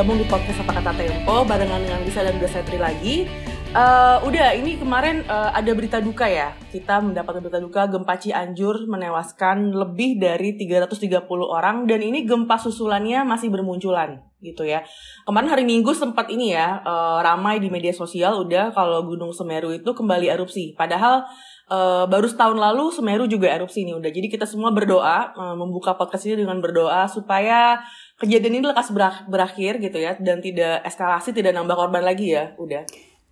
bergabung di podcast Apa Kata Tempo barengan dengan Lisa dan Uda Setri lagi. Uh, udah, ini kemarin uh, ada berita duka ya. Kita mendapatkan berita duka gempa Cianjur menewaskan lebih dari 330 orang dan ini gempa susulannya masih bermunculan gitu ya. Kemarin hari Minggu sempat ini ya uh, ramai di media sosial udah kalau Gunung Semeru itu kembali erupsi. Padahal uh, baru setahun lalu Semeru juga erupsi nih udah. Jadi kita semua berdoa uh, membuka podcast ini dengan berdoa supaya kejadian ini lekas berakhir gitu ya dan tidak eskalasi, tidak nambah korban lagi ya, udah.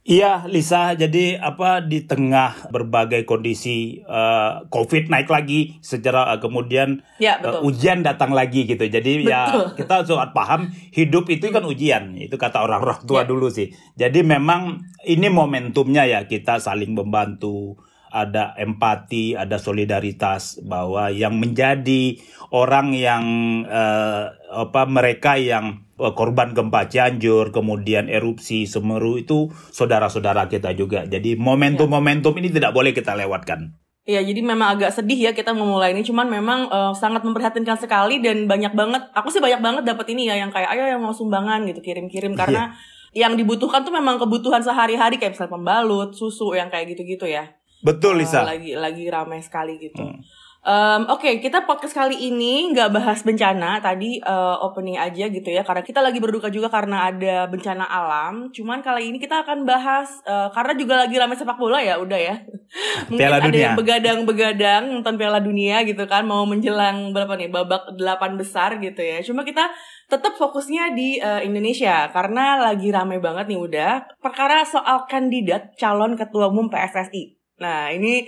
Iya, Lisa. Jadi apa di tengah berbagai kondisi uh, COVID naik lagi, secara uh, kemudian ya, Uh, ujian datang lagi gitu. Jadi ya, betul. ya kita sangat paham hidup itu kan ujian. Itu kata orang-orang tua ya. dulu sih. Jadi memang ini momentumnya ya kita saling membantu ada empati, ada solidaritas bahwa yang menjadi orang yang uh, apa mereka yang korban gempa Cianjur, kemudian erupsi Semeru itu saudara-saudara kita juga. Jadi momentum-momentum ini tidak boleh kita lewatkan. Iya, jadi memang agak sedih ya kita memulai ini, cuman memang uh, sangat memprihatinkan sekali dan banyak banget. Aku sih banyak banget dapat ini ya yang kayak ayo yang mau sumbangan gitu kirim-kirim karena yeah. yang dibutuhkan tuh memang kebutuhan sehari-hari kayak misalnya pembalut, susu yang kayak gitu-gitu ya. Betul Lisa. Uh, lagi lagi ramai sekali gitu. Hmm. Um, Oke, okay, kita podcast kali ini nggak bahas bencana. Tadi uh, opening aja gitu ya, karena kita lagi berduka juga karena ada bencana alam. Cuman kali ini kita akan bahas uh, karena juga lagi ramai sepak bola ya, udah ya. Mungkin Piala ada yang begadang-begadang nonton Piala Dunia gitu kan, mau menjelang berapa nih babak delapan besar gitu ya. Cuma kita tetap fokusnya di uh, Indonesia karena lagi ramai banget nih udah perkara soal kandidat calon ketua umum PSSI. Nah, ini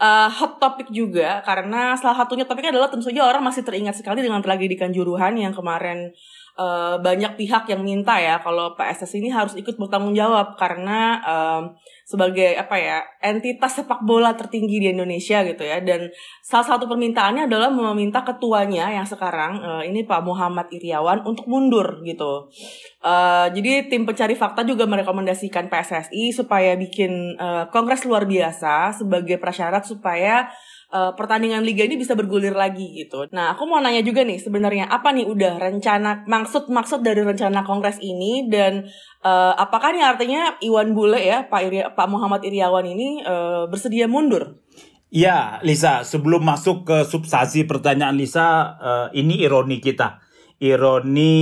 uh, hot topic juga karena salah satunya topiknya adalah tentu saja orang masih teringat sekali dengan tragedi Kanjuruhan yang kemarin uh, banyak pihak yang minta ya kalau PSS ini harus ikut bertanggung jawab karena um, sebagai apa ya entitas sepak bola tertinggi di Indonesia gitu ya. Dan salah satu permintaannya adalah meminta ketuanya yang sekarang uh, ini Pak Muhammad Iriawan untuk mundur gitu. Uh, jadi tim pencari fakta juga merekomendasikan PSSI supaya bikin uh, kongres luar biasa sebagai prasyarat supaya uh, pertandingan liga ini bisa bergulir lagi gitu. Nah, aku mau nanya juga nih sebenarnya apa nih udah rencana maksud maksud dari rencana kongres ini dan uh, apakah ini artinya Iwan Bule ya Pak Iri, Pak Muhammad Iriawan ini uh, bersedia mundur? Ya, Lisa, sebelum masuk ke substansi pertanyaan Lisa, uh, ini ironi kita ironi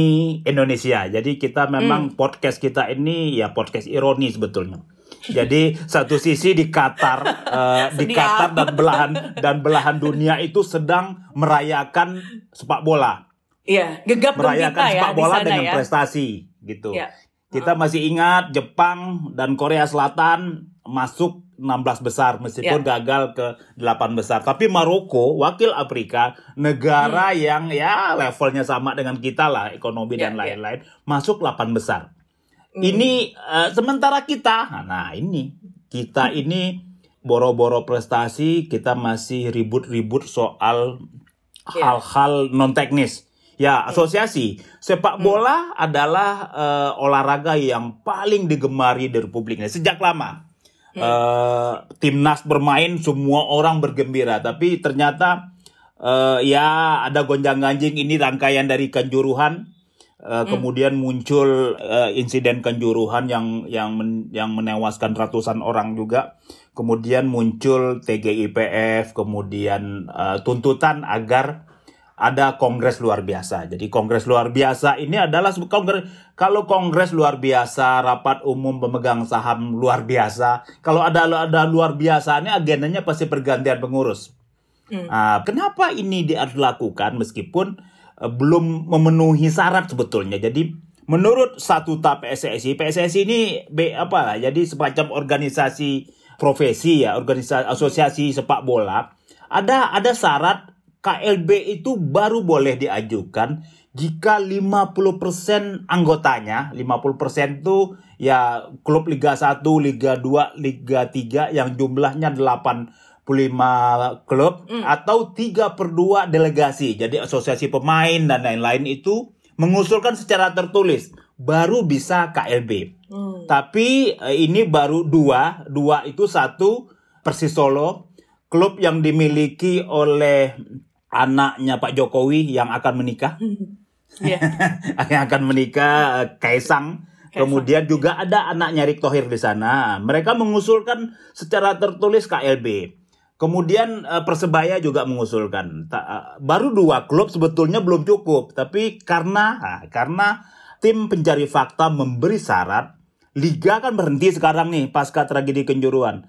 Indonesia. Jadi kita memang hmm. podcast kita ini ya podcast ironi sebetulnya. Jadi satu sisi di Qatar, uh, di Qatar dan belahan dan belahan dunia itu sedang merayakan sepak bola. Iya, gegap merayakan ya, sepak bola dengan ya. prestasi gitu. Ya. Kita masih ingat Jepang dan Korea Selatan masuk 16 besar meskipun yeah. gagal ke 8 besar. Tapi Maroko, wakil Afrika, negara hmm. yang ya levelnya sama dengan kita lah, ekonomi yeah, dan ya. lain-lain, yeah. masuk 8 besar. Hmm. Ini uh, sementara kita, nah ini kita ini boro-boro prestasi, kita masih ribut-ribut soal ya. hal-hal yeah. non teknis. Ya, hmm. asosiasi sepak hmm. bola hmm. adalah uh, olahraga yang paling digemari di Republik ini sejak lama. Hmm. Uh, timnas bermain semua orang bergembira, tapi ternyata uh, ya ada gonjang-ganjing ini rangkaian dari kanjuruhan Uh, hmm. Kemudian muncul uh, insiden kanjuruhan yang yang men, yang menewaskan ratusan orang juga. Kemudian muncul TGIPF, kemudian uh, tuntutan agar ada kongres luar biasa. Jadi kongres luar biasa ini adalah kongres kalau kongres luar biasa, rapat umum pemegang saham luar biasa. Kalau ada ada luar biasa ini agendanya pasti pergantian pengurus. Hmm. Uh, kenapa ini dilakukan meskipun belum memenuhi syarat sebetulnya. Jadi menurut statuta PSSI, PSSI ini B, apa? Jadi semacam organisasi profesi ya, organisasi asosiasi sepak bola. Ada ada syarat KLB itu baru boleh diajukan jika 50% anggotanya, 50% itu ya klub Liga 1, Liga 2, Liga 3 yang jumlahnya 85 klub mm. atau 3 per 2 delegasi. Jadi asosiasi pemain dan lain-lain itu mengusulkan secara tertulis baru bisa KLB. Mm. Tapi eh, ini baru dua, dua itu satu Persis Solo, klub yang dimiliki oleh anaknya Pak Jokowi yang akan menikah. Yeah. yang akan menikah uh, Kaisang. Kaisang. Kemudian juga ada anaknya Erick Thohir di sana. Mereka mengusulkan secara tertulis KLB. Kemudian uh, Persebaya juga mengusulkan. Ta, uh, baru dua klub sebetulnya belum cukup, tapi karena uh, karena tim pencari fakta memberi syarat, liga kan berhenti sekarang nih pasca tragedi Kenjuruan.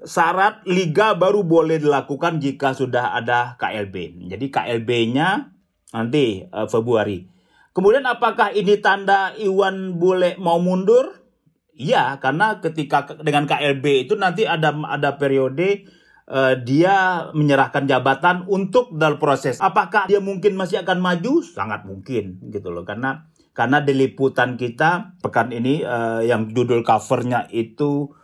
Syarat liga baru boleh dilakukan jika sudah ada KLB. Jadi KLB-nya nanti uh, Februari. Kemudian apakah ini tanda Iwan Bule mau mundur? Iya, karena ketika dengan KLB itu nanti ada ada periode uh, dia menyerahkan jabatan untuk dalam proses. Apakah dia mungkin masih akan maju? Sangat mungkin gitu loh karena karena di liputan kita pekan ini uh, yang judul covernya itu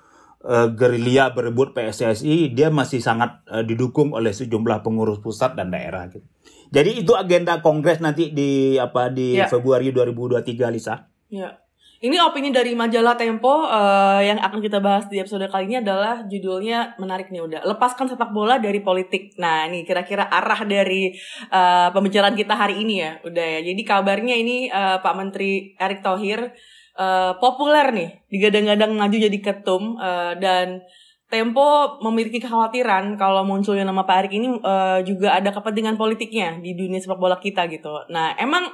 uh, gerilya berebut PSSI dia masih sangat uh, didukung oleh sejumlah pengurus pusat dan daerah gitu. Jadi itu agenda kongres nanti di apa di ya. Februari 2023 Lisa. Ya. Ini opini dari majalah Tempo uh, yang akan kita bahas di episode kali ini adalah judulnya menarik nih udah. Lepaskan sepak bola dari politik. Nah, ini kira-kira arah dari uh, pembicaraan kita hari ini ya. Udah ya. Jadi kabarnya ini uh, Pak Menteri Erick Thohir uh, populer nih, digadang-gadang maju jadi ketum uh, dan Tempo memiliki kekhawatiran kalau munculnya nama Pak Erick ini uh, juga ada kepentingan politiknya di dunia sepak bola kita gitu. Nah, emang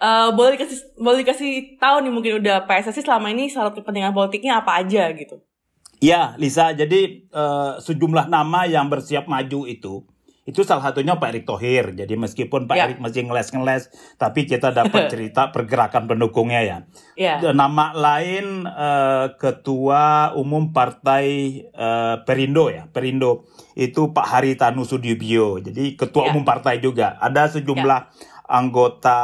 uh, boleh dikasih boleh dikasih tahu nih mungkin udah PSSI selama ini syarat kepentingan politiknya apa aja gitu. Ya, Lisa. Jadi uh, sejumlah nama yang bersiap maju itu itu salah satunya Pak Erick Thohir. Jadi meskipun Pak ya. Erick masih ngeles-ngeles, tapi kita dapat cerita pergerakan pendukungnya ya. ya. Nama lain uh, Ketua Umum Partai uh, Perindo ya, Perindo itu Pak Haritanu Sudibyo. Jadi Ketua ya. Umum Partai juga. Ada sejumlah ya anggota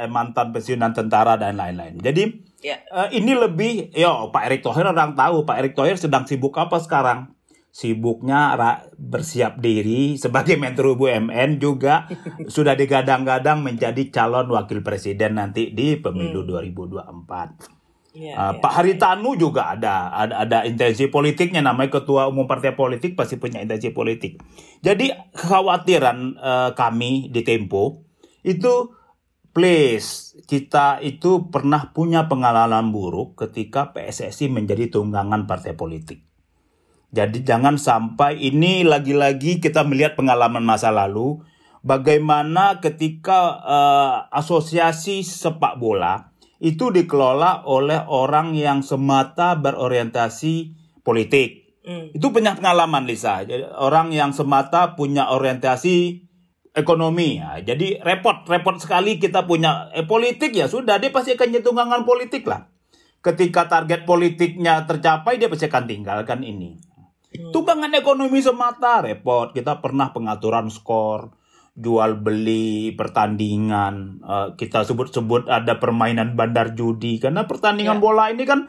eh, mantan pensiunan tentara dan lain-lain. Jadi yeah. Ya. uh, ini lebih, yo Pak Erick Thohir orang tahu Pak Erick Thohir sedang sibuk apa sekarang? Sibuknya bersiap diri sebagai Menteri BUMN juga sudah digadang-gadang menjadi calon wakil presiden nanti di pemilu hmm. 2024. Yeah, uh, yeah, Pak Haritanu yeah. juga ada, ada ada intensi politiknya namanya ketua umum partai politik pasti punya intensi politik. Jadi kekhawatiran uh, kami di Tempo itu please kita itu pernah punya pengalaman buruk ketika PSSI menjadi tunggangan partai politik. Jadi jangan sampai ini lagi-lagi kita melihat pengalaman masa lalu bagaimana ketika uh, asosiasi sepak bola itu dikelola oleh orang yang semata berorientasi politik. Mm. Itu punya pengalaman Lisa. Jadi, orang yang semata punya orientasi ekonomi ya. Jadi repot repot sekali kita punya eh, politik ya sudah dia pasti akan tunggangan politik lah. Ketika target politiknya tercapai dia pasti akan tinggalkan ini. Hmm. Tunggangan ekonomi semata repot. Kita pernah pengaturan skor, jual beli pertandingan, uh, kita sebut-sebut ada permainan bandar judi karena pertandingan yeah. bola ini kan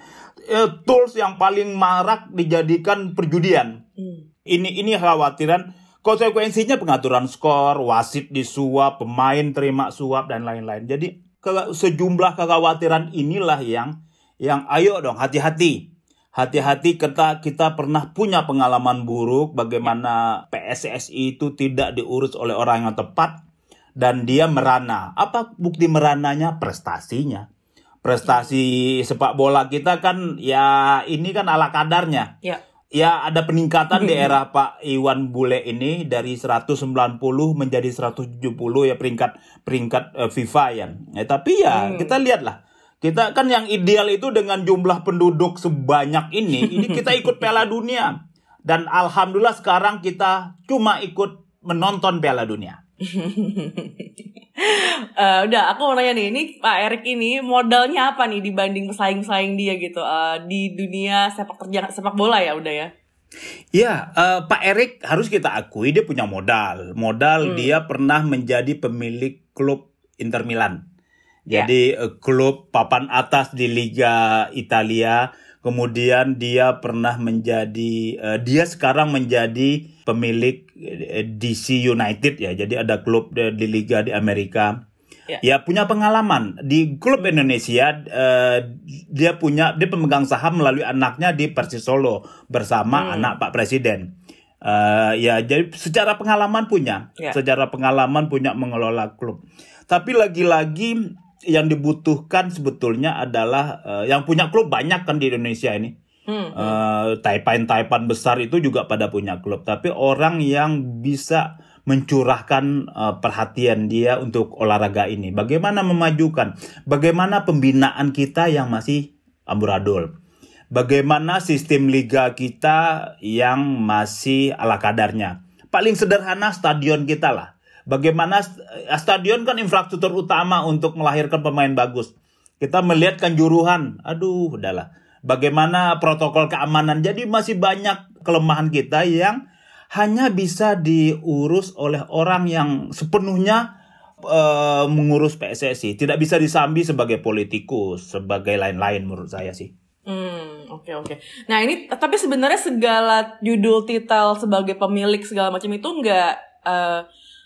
uh, tools yang paling marak dijadikan perjudian. Hmm. Ini ini khawatiran Konsekuensinya pengaturan skor, wasit disuap, pemain terima suap dan lain-lain. Jadi sejumlah kekhawatiran inilah yang yang ayo dong hati-hati. Hati-hati kita kita pernah punya pengalaman buruk bagaimana PSSI itu tidak diurus oleh orang yang tepat dan dia merana. Apa bukti merananya? Prestasinya. Prestasi sepak bola kita kan ya ini kan ala kadarnya. Ya ya ada peningkatan di era Pak Iwan Bule ini dari 190 menjadi 170 ya peringkat peringkat uh, FIFA ya. ya. Tapi ya hmm. kita lihatlah. Kita kan yang ideal itu dengan jumlah penduduk sebanyak ini, ini kita ikut Piala Dunia. Dan alhamdulillah sekarang kita cuma ikut menonton Piala Dunia uh, udah aku mau nanya nih ini Pak Erik ini modalnya apa nih dibanding pesaing-pesaing dia gitu uh, di dunia sepak terjang sepak bola ya udah ya Ya, uh, Pak Erik harus kita akui dia punya modal. Modal hmm. dia pernah menjadi pemilik klub Inter Milan. Ya. Jadi yeah. klub papan atas di Liga Italia. Kemudian dia pernah menjadi uh, dia sekarang menjadi pemilik uh, DC United ya. Jadi ada klub di, di liga di Amerika ya. ya punya pengalaman di klub Indonesia uh, dia punya dia pemegang saham melalui anaknya di Persis Solo bersama hmm. anak Pak Presiden Uh, ya jadi secara pengalaman punya, yeah. secara pengalaman punya mengelola klub. Tapi lagi-lagi yang dibutuhkan sebetulnya adalah uh, yang punya klub banyak kan di Indonesia ini. Hmm. Uh, taipan-taipan besar itu juga pada punya klub, tapi orang yang bisa mencurahkan uh, perhatian dia untuk olahraga ini. Bagaimana memajukan? Bagaimana pembinaan kita yang masih amburadul? Bagaimana sistem liga kita yang masih ala kadarnya? Paling sederhana stadion kita lah. Bagaimana eh, stadion kan infrastruktur utama untuk melahirkan pemain bagus. Kita melihat kanjuruhan, aduh udahlah. Bagaimana protokol keamanan. Jadi masih banyak kelemahan kita yang hanya bisa diurus oleh orang yang sepenuhnya uh, mengurus PSSI. Tidak bisa disambi sebagai politikus, sebagai lain-lain menurut saya sih. Hmm, oke okay, oke. Okay. Nah ini tapi sebenarnya segala judul titel sebagai pemilik segala macam itu enggak uh,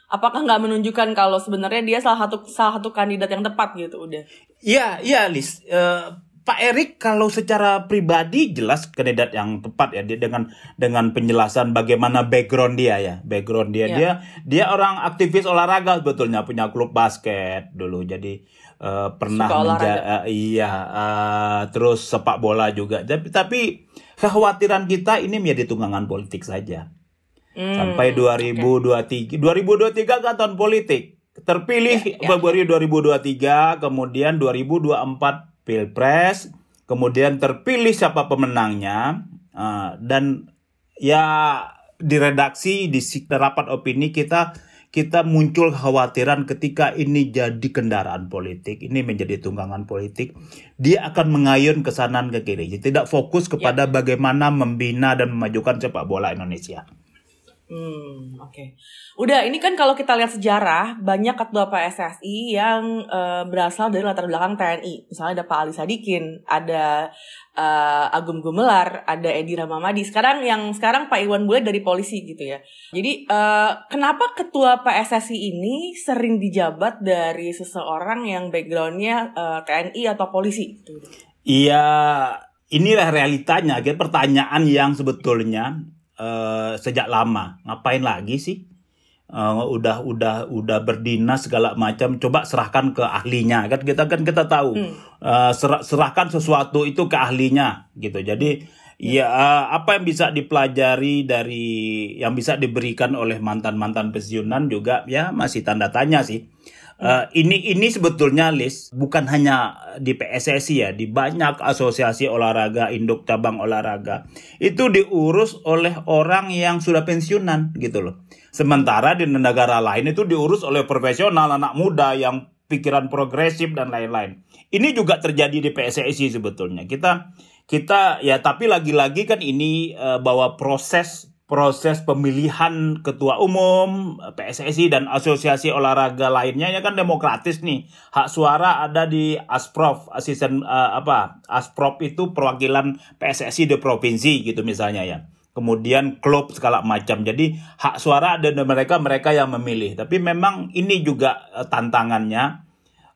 apakah nggak menunjukkan kalau sebenarnya dia salah satu salah satu kandidat yang tepat gitu udah? Iya iya Lis. Uh, Pak Erik kalau secara pribadi jelas kandidat yang tepat ya dia dengan dengan penjelasan bagaimana background dia ya background dia yeah. dia dia orang aktivis olahraga sebetulnya punya klub basket dulu jadi uh, pernah menja uh, iya uh, terus sepak bola juga tapi tapi kekhawatiran kita ini menjadi tunggangan politik saja hmm, sampai 2023 okay. 2023 kan tahun politik terpilih yeah, yeah. Februari 2023 kemudian 2024 pilpres, kemudian terpilih siapa pemenangnya, uh, dan ya di redaksi di rapat opini kita kita muncul kekhawatiran ketika ini jadi kendaraan politik, ini menjadi tunggangan politik, dia akan mengayun ke sana ke kiri, tidak fokus kepada ya. bagaimana membina dan memajukan sepak bola Indonesia. Hmm, oke. Okay. Udah, ini kan kalau kita lihat sejarah, banyak ketua PSSI yang uh, berasal dari latar belakang TNI. Misalnya ada Pak Ali Sadikin, ada uh, Agung Gumelar, ada Edi Ramamadi. Sekarang yang sekarang Pak Iwan Bule dari polisi gitu ya. Jadi uh, kenapa ketua PSSI ini sering dijabat dari seseorang yang backgroundnya uh, TNI atau polisi? Iya, inilah realitanya. Pertanyaan yang sebetulnya uh, sejak lama. Ngapain lagi sih? Uh, udah udah udah berdinas segala macam coba serahkan ke ahlinya kan kita kan kita tahu hmm. uh, serah, serahkan sesuatu itu ke ahlinya gitu jadi. Ya apa yang bisa dipelajari dari yang bisa diberikan oleh mantan mantan pensiunan juga ya masih tanda tanya sih Uh, ini ini sebetulnya list bukan hanya di PSSI ya, di banyak asosiasi olahraga, induk cabang olahraga itu diurus oleh orang yang sudah pensiunan gitu loh. Sementara di negara lain itu diurus oleh profesional anak muda yang pikiran progresif dan lain-lain. Ini juga terjadi di PSSI sebetulnya. Kita kita ya tapi lagi-lagi kan ini uh, bahwa proses proses pemilihan ketua umum PSSI dan asosiasi olahraga lainnya ya kan demokratis nih. Hak suara ada di Asprof asisten uh, apa Asprof itu perwakilan PSSI di provinsi gitu misalnya ya. Kemudian klub segala macam. Jadi hak suara ada di mereka mereka yang memilih. Tapi memang ini juga uh, tantangannya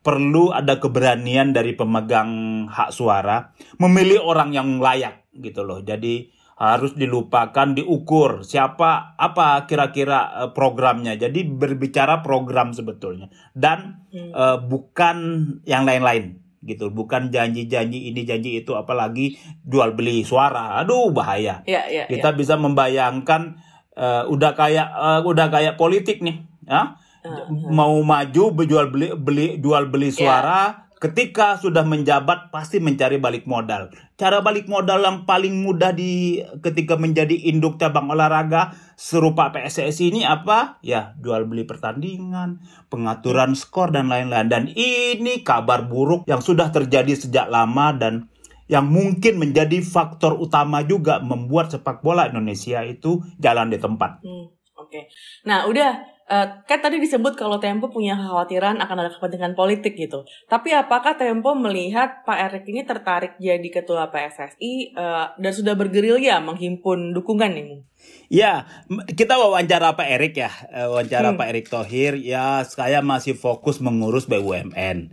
perlu ada keberanian dari pemegang hak suara memilih orang yang layak gitu loh. Jadi harus dilupakan diukur siapa apa kira-kira uh, programnya. Jadi berbicara program sebetulnya. Dan hmm. uh, bukan yang lain-lain gitu. Bukan janji-janji ini janji itu apalagi jual beli suara. Aduh bahaya. Ya, ya, kita ya. bisa membayangkan uh, udah kayak uh, udah kayak politik nih ya uh, mau maju berjual beli beli jual beli ya. suara ya ketika sudah menjabat pasti mencari balik modal. Cara balik modal yang paling mudah di ketika menjadi induk cabang olahraga serupa PSSI ini apa? Ya, jual beli pertandingan, pengaturan skor dan lain-lain. Dan ini kabar buruk yang sudah terjadi sejak lama dan yang mungkin menjadi faktor utama juga membuat sepak bola Indonesia itu jalan di tempat. Hmm, Oke. Okay. Nah, udah Uh, kan tadi disebut kalau Tempo punya kekhawatiran akan ada kepentingan politik gitu. Tapi apakah Tempo melihat Pak Erik ini tertarik jadi ketua PSSI uh, eh, dan sudah bergerilya menghimpun dukungan nih? Ya, kita wawancara Pak Erik ya, eh, wawancara hmm. Pak Erik Thohir. Ya, saya masih fokus mengurus BUMN.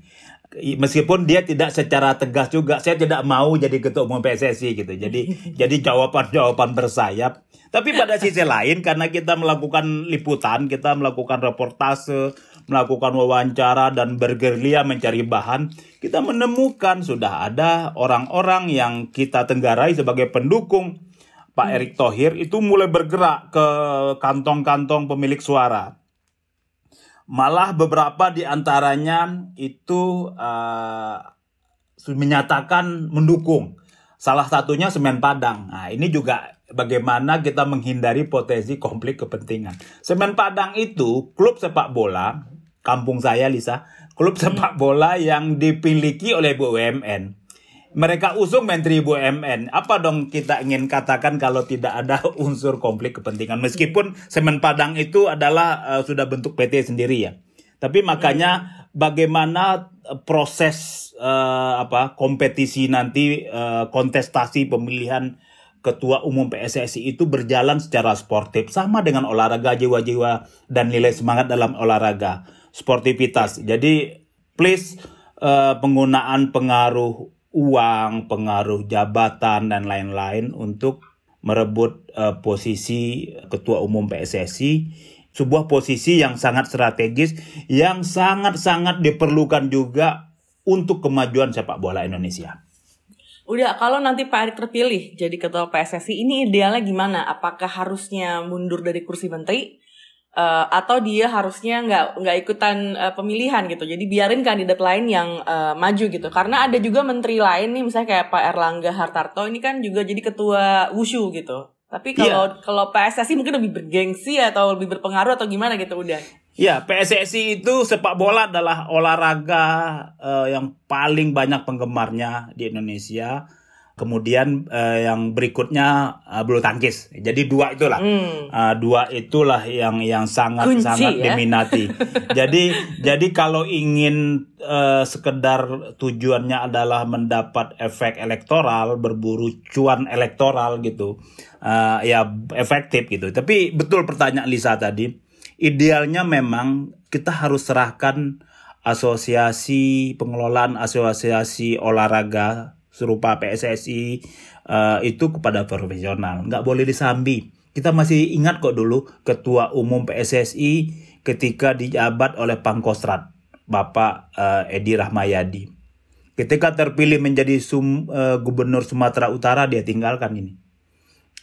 Meskipun dia tidak secara tegas juga saya tidak mau jadi ketua umum PSSI gitu. Jadi jadi jawaban-jawaban bersayap. Tapi pada sisi lain karena kita melakukan liputan kita melakukan reportase melakukan wawancara dan bergerilya mencari bahan kita menemukan sudah ada orang-orang yang kita tenggarai sebagai pendukung Pak Erick Thohir itu mulai bergerak ke kantong-kantong pemilik suara Malah beberapa di antaranya itu uh, menyatakan mendukung. Salah satunya Semen Padang. Nah, ini juga bagaimana kita menghindari potensi konflik kepentingan. Semen Padang itu klub sepak bola, kampung saya Lisa, klub sepak bola yang dipiliki oleh BUMN mereka usung Menteri BUMN. Apa dong kita ingin katakan kalau tidak ada unsur konflik kepentingan? Meskipun Semen Padang itu adalah uh, sudah bentuk PT sendiri ya. Tapi makanya bagaimana eh, proses uh, apa kompetisi nanti uh, kontestasi pemilihan ketua umum PSSI itu berjalan secara sportif sama dengan olahraga jiwa-jiwa dan nilai semangat dalam olahraga sportivitas. Jadi please uh, penggunaan pengaruh uang, pengaruh jabatan dan lain-lain untuk merebut uh, posisi ketua umum PSSI sebuah posisi yang sangat strategis yang sangat-sangat diperlukan juga untuk kemajuan sepak bola Indonesia. Udah, kalau nanti Pak Erick terpilih jadi ketua PSSI, ini idealnya gimana? Apakah harusnya mundur dari kursi menteri uh, atau dia harusnya nggak nggak ikutan uh, pemilihan gitu. Jadi biarin kandidat lain yang uh, maju gitu. Karena ada juga menteri lain nih misalnya kayak Pak Erlangga Hartarto ini kan juga jadi ketua wushu gitu. Tapi kalau yeah. kalau PSSI mungkin lebih bergengsi atau lebih berpengaruh atau gimana gitu udah Ya, PSSI itu sepak bola adalah olahraga uh, yang paling banyak penggemarnya di Indonesia kemudian uh, yang berikutnya uh, bulu tangkis. Jadi dua itulah, hmm. uh, dua itulah yang yang sangat Kunci, sangat ya? diminati. jadi jadi kalau ingin uh, sekedar tujuannya adalah mendapat efek elektoral, berburu cuan elektoral gitu, uh, ya efektif gitu. Tapi betul pertanyaan Lisa tadi, idealnya memang kita harus serahkan asosiasi pengelolaan asosiasi olahraga serupa PSSI uh, eh, itu kepada profesional, nggak boleh disambi. Kita masih ingat kok dulu ketua umum PSSI ketika dijabat oleh Pangkostrat, Bapak uh, Edi Rahmayadi. Ketika terpilih menjadi sum, uh, gubernur Sumatera Utara dia tinggalkan ini.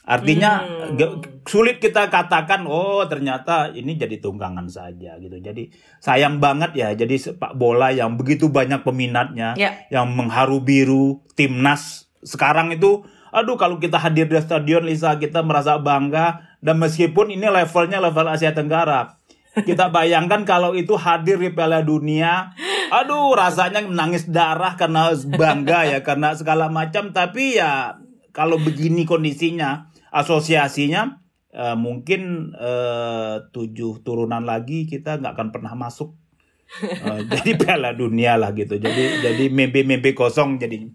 Artinya hmm. sulit kita katakan oh ternyata ini jadi tunggangan saja gitu. Jadi sayang banget ya jadi sepak bola yang begitu banyak peminatnya yeah. yang mengharu biru timnas sekarang itu aduh kalau kita hadir di stadion Lisa kita merasa bangga dan meskipun ini levelnya level Asia Tenggara. Kita bayangkan kalau itu hadir di Piala Dunia, aduh rasanya menangis darah karena bangga ya karena segala macam tapi ya kalau begini kondisinya asosiasinya uh, mungkin uh, tujuh turunan lagi kita nggak akan pernah masuk. Uh, jadi Piala Dunia lah gitu. Jadi jadi mimpi-mimpi kosong jadi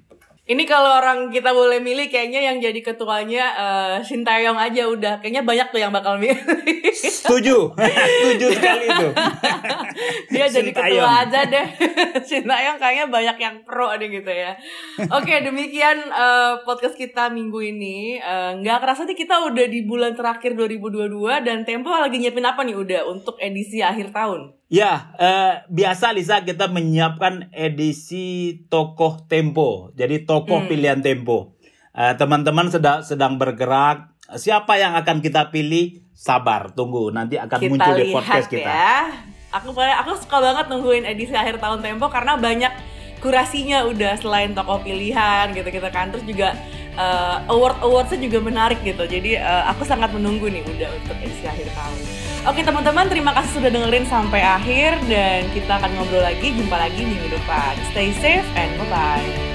ini kalau orang kita boleh milih kayaknya yang jadi ketuanya uh, Sintayong aja udah. Kayaknya banyak tuh yang bakal milih. Setuju. Setuju sekali itu. Dia jadi ketua aja deh. Sintayong kayaknya banyak yang pro nih gitu ya. Oke, demikian uh, podcast kita minggu ini. Uh, nggak kerasa nih kita udah di bulan terakhir 2022 dan Tempo lagi nyiapin apa nih udah untuk edisi akhir tahun? Ya, eh, biasa Lisa kita menyiapkan edisi tokoh Tempo. Jadi tokoh hmm. pilihan Tempo. Eh, teman-teman sedang sedang bergerak. Siapa yang akan kita pilih? Sabar, tunggu. Nanti akan kita muncul di podcast kita. Ya. Aku aku suka banget nungguin edisi akhir tahun Tempo karena banyak kurasinya udah selain tokoh pilihan gitu-gitu kan. Terus juga uh, award awardsnya juga menarik gitu. Jadi uh, aku sangat menunggu nih udah untuk edisi akhir tahun. Oke teman-teman, terima kasih sudah dengerin sampai akhir dan kita akan ngobrol lagi, jumpa lagi minggu depan. Stay safe and bye-bye.